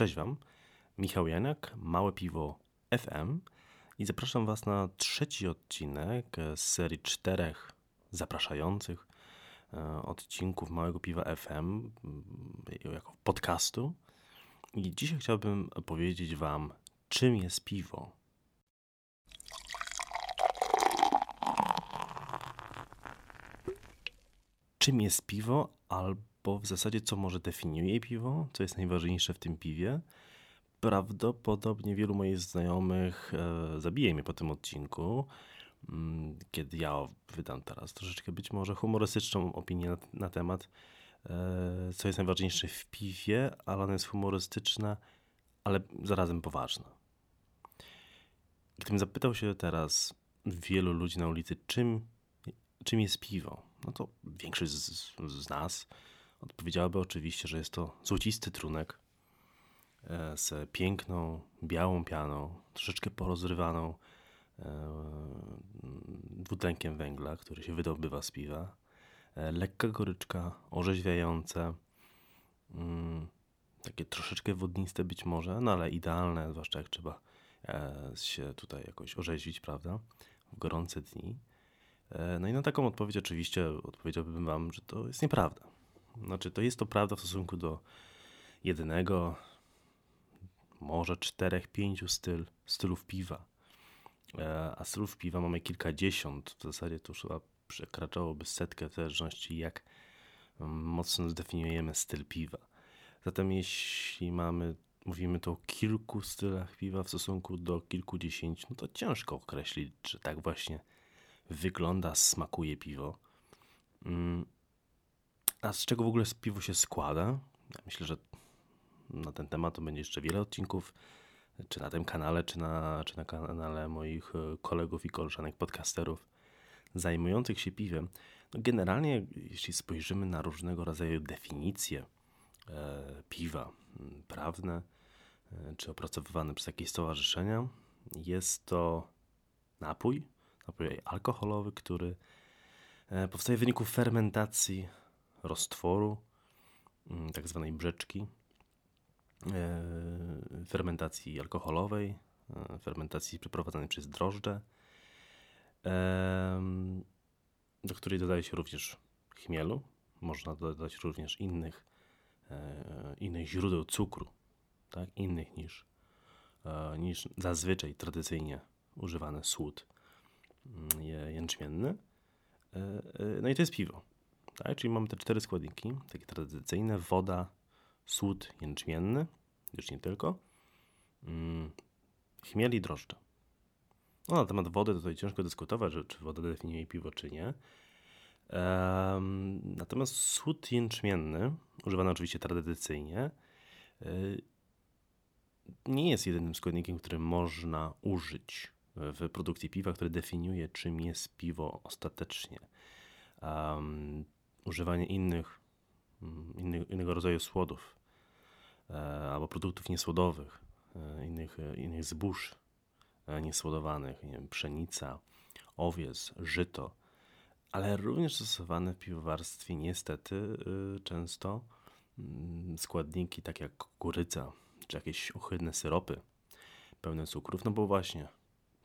Cześć Wam, Michał Janek, Małe Piwo FM i zapraszam Was na trzeci odcinek z serii czterech zapraszających e, odcinków Małego Piwa FM mm, jako podcastu. I dzisiaj chciałbym powiedzieć Wam, czym jest piwo. Czym jest piwo, albo w zasadzie co może definiuje piwo, co jest najważniejsze w tym piwie. Prawdopodobnie wielu moich znajomych e, zabije mnie po tym odcinku, mm, kiedy ja wydam teraz troszeczkę być może humorystyczną opinię na, na temat, e, co jest najważniejsze w piwie, ale ona jest humorystyczna, ale zarazem poważna. Gdybym zapytał się teraz wielu ludzi na ulicy, czym, czym jest piwo, no to większość z, z nas odpowiedziałaby oczywiście, że jest to złocisty trunek e, z piękną, białą pianą, troszeczkę porozrywaną e, dwutlenkiem węgla, który się wydobywa z piwa. E, lekka goryczka, orzeźwiające, mm, takie troszeczkę wodniste być może, no ale idealne, zwłaszcza jak trzeba się tutaj jakoś orzeźwić, prawda, w gorące dni. No i na taką odpowiedź oczywiście odpowiedziałbym wam, że to jest nieprawda. Znaczy, to jest to prawda w stosunku do jednego, może czterech, pięciu styl, stylów piwa. E, a stylów piwa mamy kilkadziesiąt. W zasadzie to już chyba przekraczałoby setkę w zależności jak mm, mocno zdefiniujemy styl piwa. Zatem jeśli mamy, mówimy tu o kilku stylach piwa w stosunku do kilkudziesięciu, no to ciężko określić, że tak właśnie wygląda, smakuje piwo. A z czego w ogóle piwo się składa? Ja myślę, że na ten temat to będzie jeszcze wiele odcinków, czy na tym kanale, czy na, czy na kanale moich e, kolegów i koleżanek podcasterów zajmujących się piwem. No generalnie, jeśli spojrzymy na różnego rodzaju definicje e, piwa prawne, e, czy opracowywane przez jakieś stowarzyszenia, jest to napój, napój alkoholowy, który e, powstaje w wyniku fermentacji roztworu, mm, tak zwanej brzeczki, e, fermentacji alkoholowej, e, fermentacji przeprowadzanej przez drożdże, do której dodaje się również chmielu. Można dodać również innych, e, innych źródeł cukru, tak? innych niż, niż zazwyczaj tradycyjnie używany słód mm, jęczmienny. No i to jest piwo. Tak? Czyli mamy te cztery składniki, takie tradycyjne, woda, słód jęczmienny, już nie tylko, hmm, chmiel i drożdże. No, na temat wody tutaj ciężko dyskutować, że czy woda definiuje piwo, czy nie. Um, natomiast słód jęczmienny, używany oczywiście tradycyjnie, yy, nie jest jedynym składnikiem, który można użyć w produkcji piwa, który definiuje, czym jest piwo ostatecznie. Um, używanie innych, mm, inny, innego rodzaju słodów e, albo produktów niesłodowych, e, innych, e, innych zbóż niesłodowanych, nie wiem, pszenica, owiec, żyto, ale również stosowane w piwowarstwie niestety często mm, składniki takie jak kukurydza, czy jakieś ohydne syropy pełne cukrów, no bo właśnie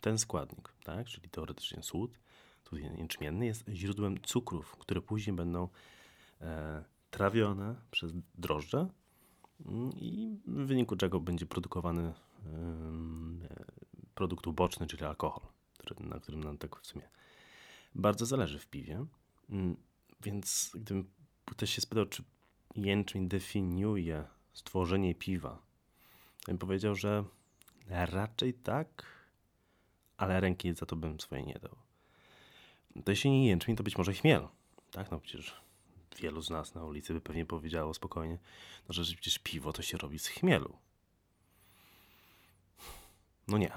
ten składnik, tak, czyli teoretycznie słód, tu jęczmienny, jest źródłem cukrów, które później będą e, trawione przez drożdże mm, i w wyniku czego będzie produkowany produkt uboczny, czyli alkohol, na którym nam tak w sumie bardzo zależy w piwie. Mm, więc gdybym ktoś się spytał, czy jęczmień definiuje stworzenie piwa, to bym powiedział, że raczej tak, ale ręki za to bym swoje nie dał. To jeśli nie jęczmień, to być może chmiel. Tak, no przecież wielu z nas na ulicy by pewnie powiedziało spokojnie, no, że przecież piwo to się robi z chmielu. No nie.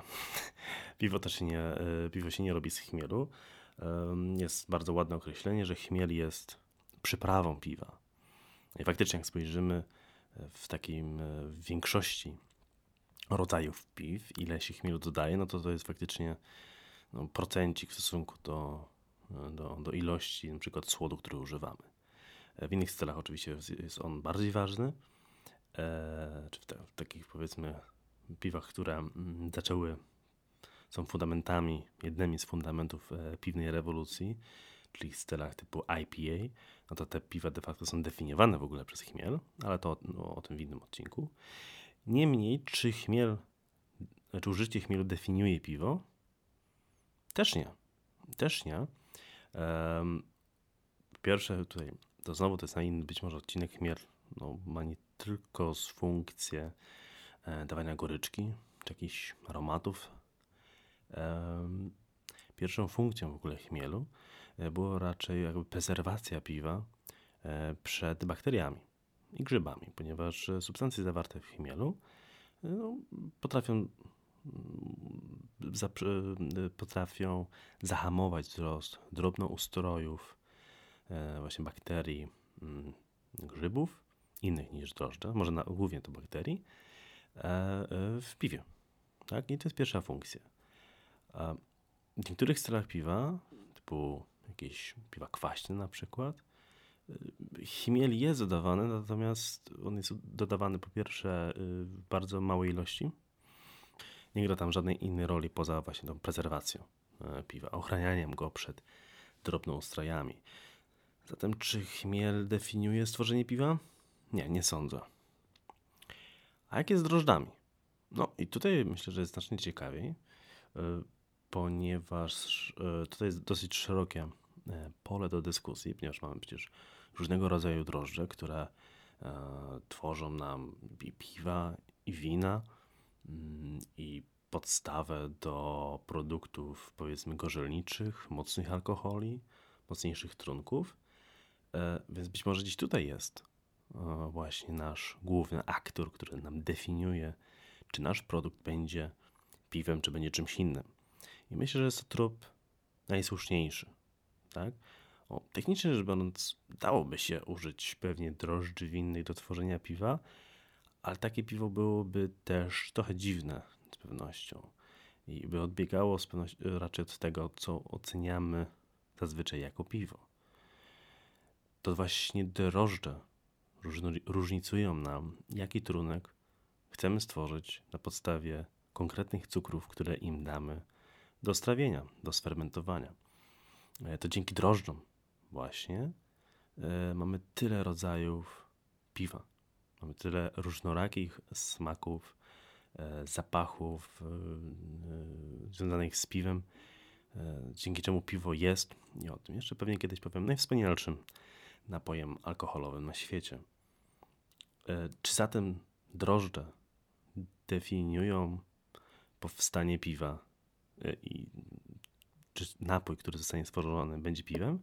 Piwo też się nie, e, piwo się nie robi z chmielu. Jest bardzo ładne określenie, że chmiel jest przyprawą piwa. I faktycznie, jak spojrzymy w takim e, w większości rodzajów piw, ile się chmielu dodaje, no to to jest faktycznie no, procencik w stosunku do, do, do ilości przykład słodu, który używamy. W innych stylach oczywiście jest on bardziej ważny, e, czy w, te, w, takich powiedzmy piwach, które mm, zaczęły, są fundamentami, jednymi z fundamentów e, piwnej rewolucji, czyli stylach typu IPA, no to te piwa de facto są definiowane w ogóle przez chmiel, ale to no, o tym w innym odcinku. Niemniej, czy chmiel, czy użycie chmielu definiuje piwo? Też nie. Też nie. Pierwsze tutaj, to znowu to jest na inny być może odcinek chmiel no, ma nie tylko z funkcję e, dawania goryczki, czy jakichś aromatów. Pierwszą funkcją w ogóle chmielu e, było raczej jakby prezerwacja piwa e, przed bakteriami i grzybami, ponieważ substancje zawarte w chmielu no, potrafią e, potrafiją zahamować wzrost drobnoustrojów, właśnie bakterii, mm, grzybów innych niż drożdże, może na, głównie to bakterii, e, e, w piwie. Tak? I to jest pierwsza funkcja. W niektórych stylach piwa, typu jakieś piwa kwaśne na przykład, e, chmiel jest dodawany, natomiast on jest dodawany po pierwsze w bardzo małej ilości. Nie gra tam żadnej innej roli poza właśnie tą prezerwacją piwa, ochranianiem go przed drobnoustrojami. Zatem czy chmiel definiuje stworzenie piwa? Nie, nie sądzę. A jak jest z drożdżami? No i tutaj myślę, że jest znacznie ciekawiej, e, ponieważ e, tutaj jest dosyć szerokie e, pole do dyskusji, ponieważ mamy przecież różnego rodzaju drożdże, które tworzą nam piwa i wina i podstawę do produktów powiedzmy gorzelniczych, mocnych alkoholi, mocniejszych trunków. Więc być może gdzieś tutaj jest właśnie nasz główny aktor, który nam definiuje, czy nasz produkt będzie piwem, czy będzie czymś innym. I myślę, że jest to trop najsłuszniejszy. Tak? O, technicznie rzecz biorąc, dałoby się użyć pewnie drożdży winnych do tworzenia piwa, ale takie piwo byłoby też trochę dziwne z pewnością i by odbiegało z raczej od tego, co oceniamy zazwyczaj jako piwo. To właśnie drożdże różnicują nam, jaki trunek chcemy stworzyć na podstawie konkretnych cukrów, które im damy do strawienia, do sfermentowania. E, to dzięki drożdżom właśnie e, mamy tyle rodzajów piwa. Mamy tyle różnorakich smaków, e, zapachów związanych z piwem, dzięki czemu piwo jest, i o tym jeszcze pewnie kiedyś powiem, najwspanialszym napojem alkoholowym na świecie. E, czy zatem drożdże definiują powstanie piwa e, i czy napój, który zostanie stworzony, będzie piwem?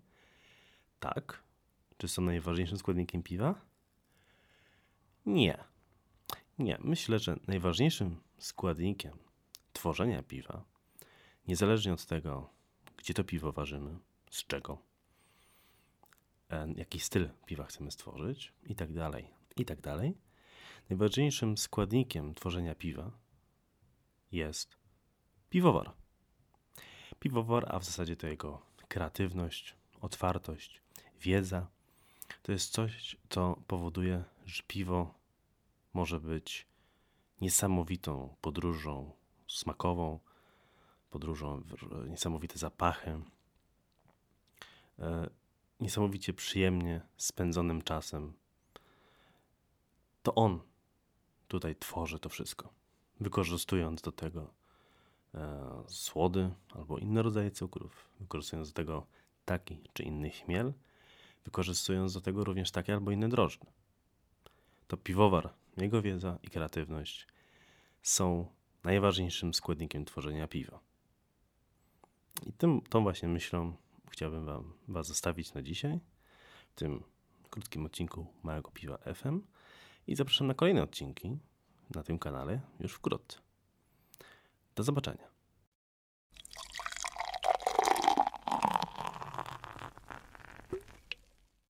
Tak. Czy są najważniejszym składnikiem piwa? Nie. Nie. Myślę, że najważniejszym składnikiem tworzenia piwa, niezależnie od tego, gdzie to piwo ważymy, z czego, E, jaki styl piwa chcemy stworzyć i tak dalej, i tak dalej. Najważniejszym składnikiem tworzenia piwa jest piwowar. Piwowar, a w zasadzie to jego kreatywność, otwartość, wiedza, to jest coś, co powoduje, że piwo może być niesamowitą podróżą smakową, podróżą, niesamowite zapachy, e, niesamowicie przyjemnie spędzonym czasem. To on tutaj tworzy to wszystko, wykorzystując do tego e, słody albo inne rodzaje cukrów, wykorzystując do tego taki czy inny chmiel, wykorzystując do tego również takie albo inne drożdże. To piwowar, jego wiedza i kreatywność są najważniejszym składnikiem tworzenia piwa. I tym, tą właśnie myślą chciałbym wam, Was zostawić na dzisiaj, w tym krótkim odcinku Małego Piwa FM i zapraszam na kolejne odcinki na tym kanale już wkrótce. Do zobaczenia.